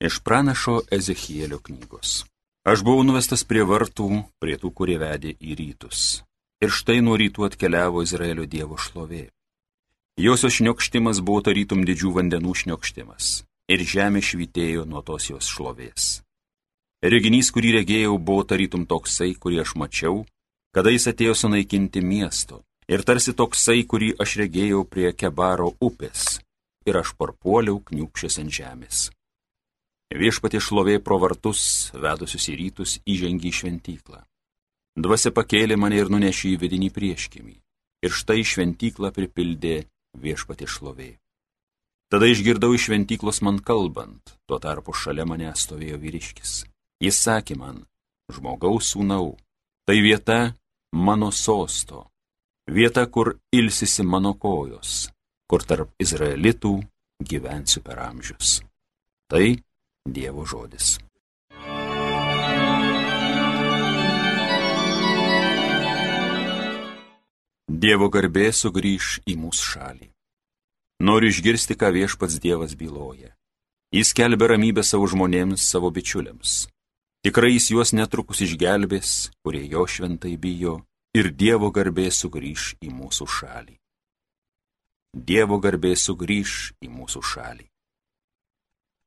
Iš pranašo Ezechielio knygos. Aš buvau nuvestas prie vartų, prie tų, kurie vedė į rytus. Ir štai nuo rytų atkeliavo Izraelio Dievo šlovė. Josios šniokštimas buvo tarytum didžių vandenų šniokštimas. Ir žemė švitėjo nuo tos jos šlovės. Reginys, kurį regėjau, buvo tarytum toksai, kurį aš mačiau, kada jis atėjo sunaikinti miesto. Ir tarsi toksai, kurį aš regėjau prie Kebaro upės. Ir aš parpuoliau kniupšęs ant žemės. Viešpatė šlovė pro vartus, vedusius į rytus, įžengė į šventyklą. Dvasia pakėlė mane ir nunešė į vidinį prieškimį. Ir štai šventyklą pripildė viešpatė šlovė. Tada išgirdau iš šventyklos man kalbant, tuo tarpu šalia mane stovėjo vyriškis. Jis sakė man, žmogaus sūnau, tai vieta mano sosto, vieta, kur ilsisi mano kojos, kur tarp izraelitų gyvensiu per amžius. Tai Dievo žodis. Dievo garbė sugrįž į mūsų šalį. Noriu išgirsti, ką viešpats Dievas byloja. Jis kelbė ramybę savo žmonėms, savo bičiuliams. Tikrai jis juos netrukus išgelbės, kurie jo šventai bijo, ir Dievo garbė sugrįž į mūsų šalį. Dievo garbė sugrįž į mūsų šalį.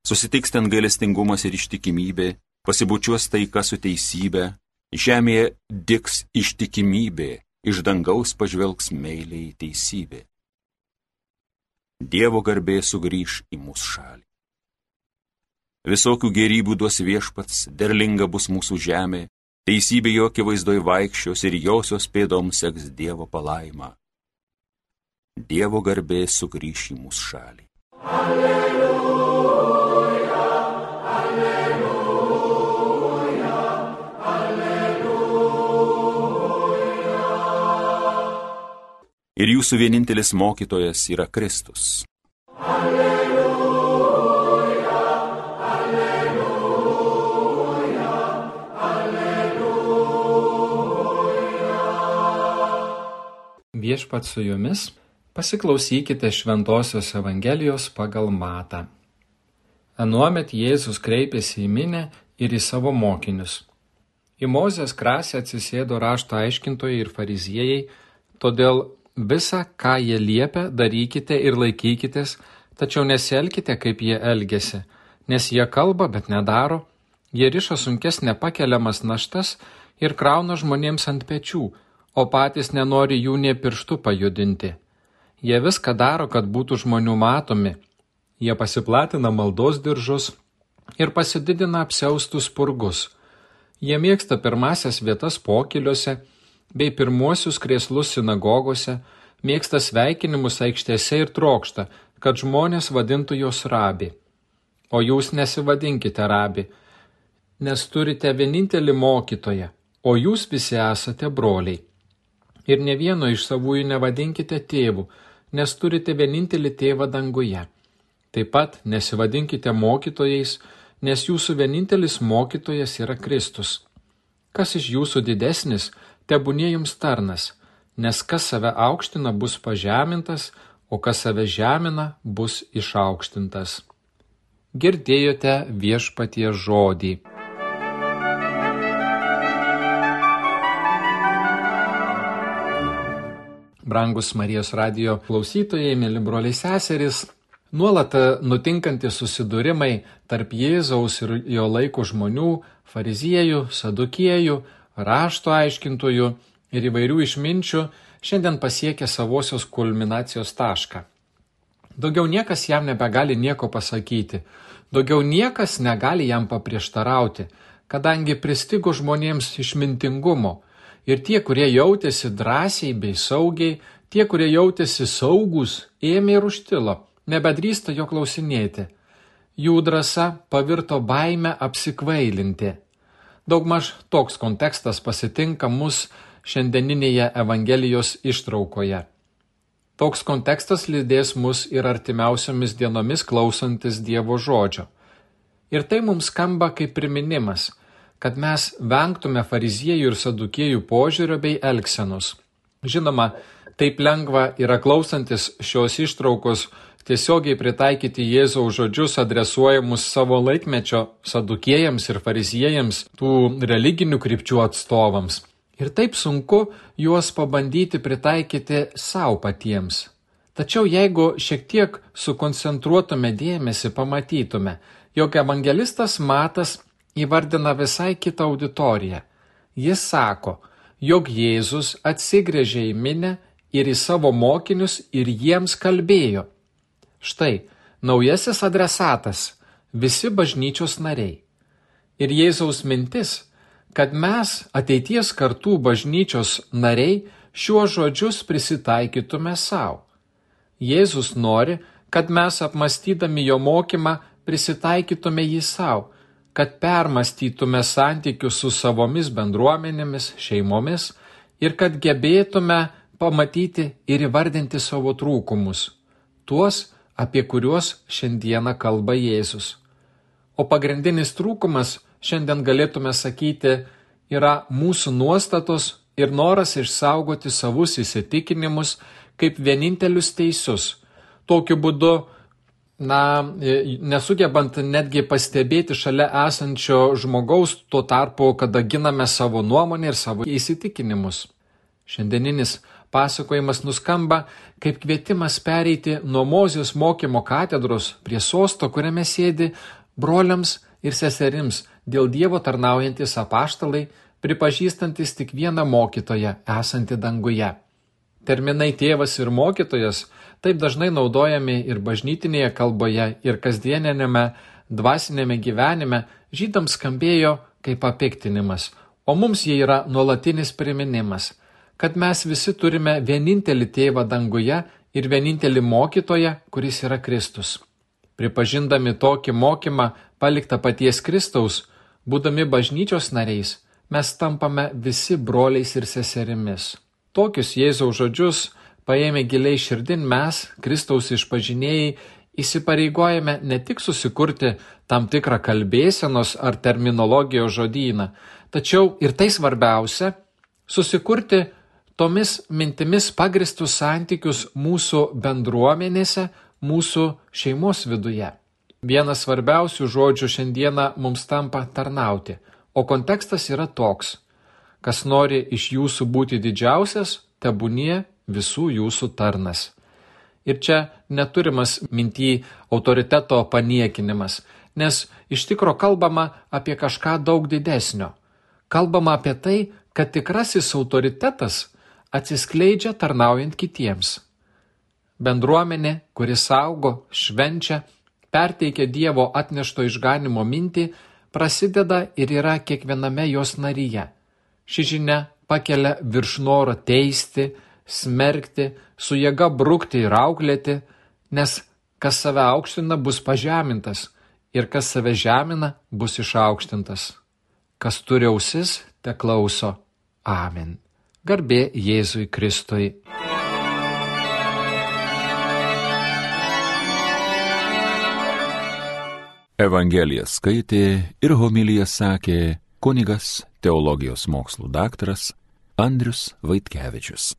Susitiks ten gailestingumas ir ištikimybė, pasibučiuos taika su teisybė, žemėje diks ištikimybė, iš dangaus pažvelgs meiliai teisybė. Dievo garbė sugrįž į mūsų šalį. Visokių gerybių duos viešpats, derlinga bus mūsų žemė, teisybė jo akivaizdoj vaikščios ir josios pėdoms seks Dievo palaima. Dievo garbė sugrįž į mūsų šalį. Alleluja. Ir jūsų vienintelis mokytojas yra Kristus. Alleluja, alleluja, alleluja. Viešpat su jumis, pasiklausykite Šventojios Evangelijos pagal matą. Anuomet Jėzus kreipėsi į minę ir į savo mokinius. Į Mozės krasę atsisėdo rašto aiškintojai ir fariziejai, todėl Visa, ką jie liepia, darykite ir laikykitės, tačiau nesielkite, kaip jie elgesi, nes jie kalba, bet nedaro, jie riša sunkes nepakeliamas naštas ir krauna žmonėms ant pečių, o patys nenori jų nie pirštų pajudinti. Jie viską daro, kad būtų žmonių matomi. Jie pasiplatina maldos diržus ir pasididina apsiaustus purgus. Jie mėgsta pirmasias vietas pokiliuose bei pirmuosius krėslus sinagogose, mėgsta sveikinimus aikštėse ir trokšta, kad žmonės vadintų jos rabi. O jūs nesivadinkite rabi, nes turite vienintelį mokytoją, o jūs visi esate broliai. Ir ne vieno iš savųjų nevadinkite tėvų, nes turite vienintelį tėvą danguje. Taip pat nesivadinkite mokytojais, nes jūsų vienintelis mokytojas yra Kristus. Kas iš jūsų didesnis, tebūnie jums tarnas, nes kas save aukština bus pažemintas, o kas save žemina bus išaukštintas. Girdėjote viešpatie žodį. Brangus Marijos radio klausytojai, mėly broliai seserys, nuolat nutinkantis susidūrimai tarp Jėzaus ir jo laiko žmonių, fariziejų, sadukiejų, rašto aiškintojų ir įvairių išminčių šiandien pasiekė savosios kulminacijos tašką. Daugiau niekas jam nebegali nieko pasakyti, daugiau niekas negali jam paprieštarauti, kadangi pristigo žmonėms išmintingumo ir tie, kurie jautėsi drąsiai bei saugiai, tie, kurie jautėsi saugus, ėmė ir užtilo, nebedrįsta jo klausinėti. Jų drąsa pavirto baime apsikvailinti. Daugmaž toks kontekstas pasitinka mus šiandieninėje Evangelijos ištraukoje. Toks kontekstas lydės mus ir artimiausiomis dienomis klausantis Dievo žodžio. Ir tai mums skamba kaip priminimas, kad mes vengtume fariziejų ir sadukėjų požiūrio bei elgsenos. Žinoma, taip lengva yra klausantis šios ištraukos tiesiogiai pritaikyti Jėzaus žodžius adresuojamus savo laikmečio sadukėjams ir fariziejams, tų religinių krypčių atstovams. Ir taip sunku juos pabandyti pritaikyti savo patiems. Tačiau jeigu šiek tiek sukoncentruotume dėmesį, pamatytume, jog evangelistas Matas įvardina visai kitą auditoriją. Jis sako, jog Jėzus atsigrėžė į minę ir į savo mokinius ir jiems kalbėjo. Štai, naujasis adresatas - visi bažnyčios nariai. Ir Jėzaus mintis, kad mes ateities kartų bažnyčios nariai šiuos žodžius prisitaikytume savo. Jėzus nori, kad mes apmastydami jo mokymą prisitaikytume jį savo kad permastytume santykius su savomis bendruomenėmis, šeimomis ir kad gebėtume pamatyti ir įvardinti savo trūkumus, tuos, apie kuriuos šiandieną kalba Jėzus. O pagrindinis trūkumas, šiandien galėtume sakyti, yra mūsų nuostatos ir noras išsaugoti savus įsitikinimus kaip vienintelius teisius. Tokiu būdu na, nesugebant netgi pastebėti šalia esančio žmogaus tuo tarpu, kada giname savo nuomonę ir savo įsitikinimus. Šiandieninis pasakojimas nuskamba kaip kvietimas pereiti nuo Mozijos mokymo katedros prie sosto, kuriame sėdi broliams ir seserims dėl Dievo tarnaujantis apaštalai, pripažįstantis tik vieną mokytoją esantį danguje. Terminai tėvas ir mokytojas taip dažnai naudojami ir bažnytinėje kalboje, ir kasdienėme dvasinėme gyvenime, žydams skambėjo kaip papiktinimas, o mums jie yra nuolatinis priminimas, kad mes visi turime vienintelį tėvą danguje ir vienintelį mokytoją, kuris yra Kristus. Pripažindami tokį mokymą paliktą paties Kristaus, būdami bažnyčios nariais, mes tampame visi broliais ir seserimis. Tokius Jėzaus žodžius paėmę giliai širdin mes, Kristaus išpažinėjai, įsipareigojame ne tik susikurti tam tikrą kalbėsenos ar terminologijos žodyną, tačiau ir tai svarbiausia - susikurti tomis mintimis pagristus santykius mūsų bendruomenėse, mūsų šeimos viduje. Vienas svarbiausių žodžių šiandieną mums tampa tarnauti, o kontekstas yra toks. Kas nori iš jūsų būti didžiausias, tebūnie visų jūsų tarnas. Ir čia neturimas minty autoriteto paniekinimas, nes iš tikro kalbama apie kažką daug didesnio. Kalbama apie tai, kad tikrasis autoritetas atsiskleidžia tarnaujant kitiems. Bendruomenė, kuris augo, švenčia, perteikia Dievo atnešto išganimo mintį, prasideda ir yra kiekviename jos naryje. Ši žinia pakelia virš noro teisti, smerkti, su jėga brukti ir auklėti, nes kas save aukština bus pažemintas ir kas save žemina bus išaukštintas. Kas turi ausis, te klauso. Amen. Garbė Jėzui Kristui. Evangeliją skaitė ir homiliją sakė kunigas teologijos mokslų daktaras Andrius Vaitkevičius.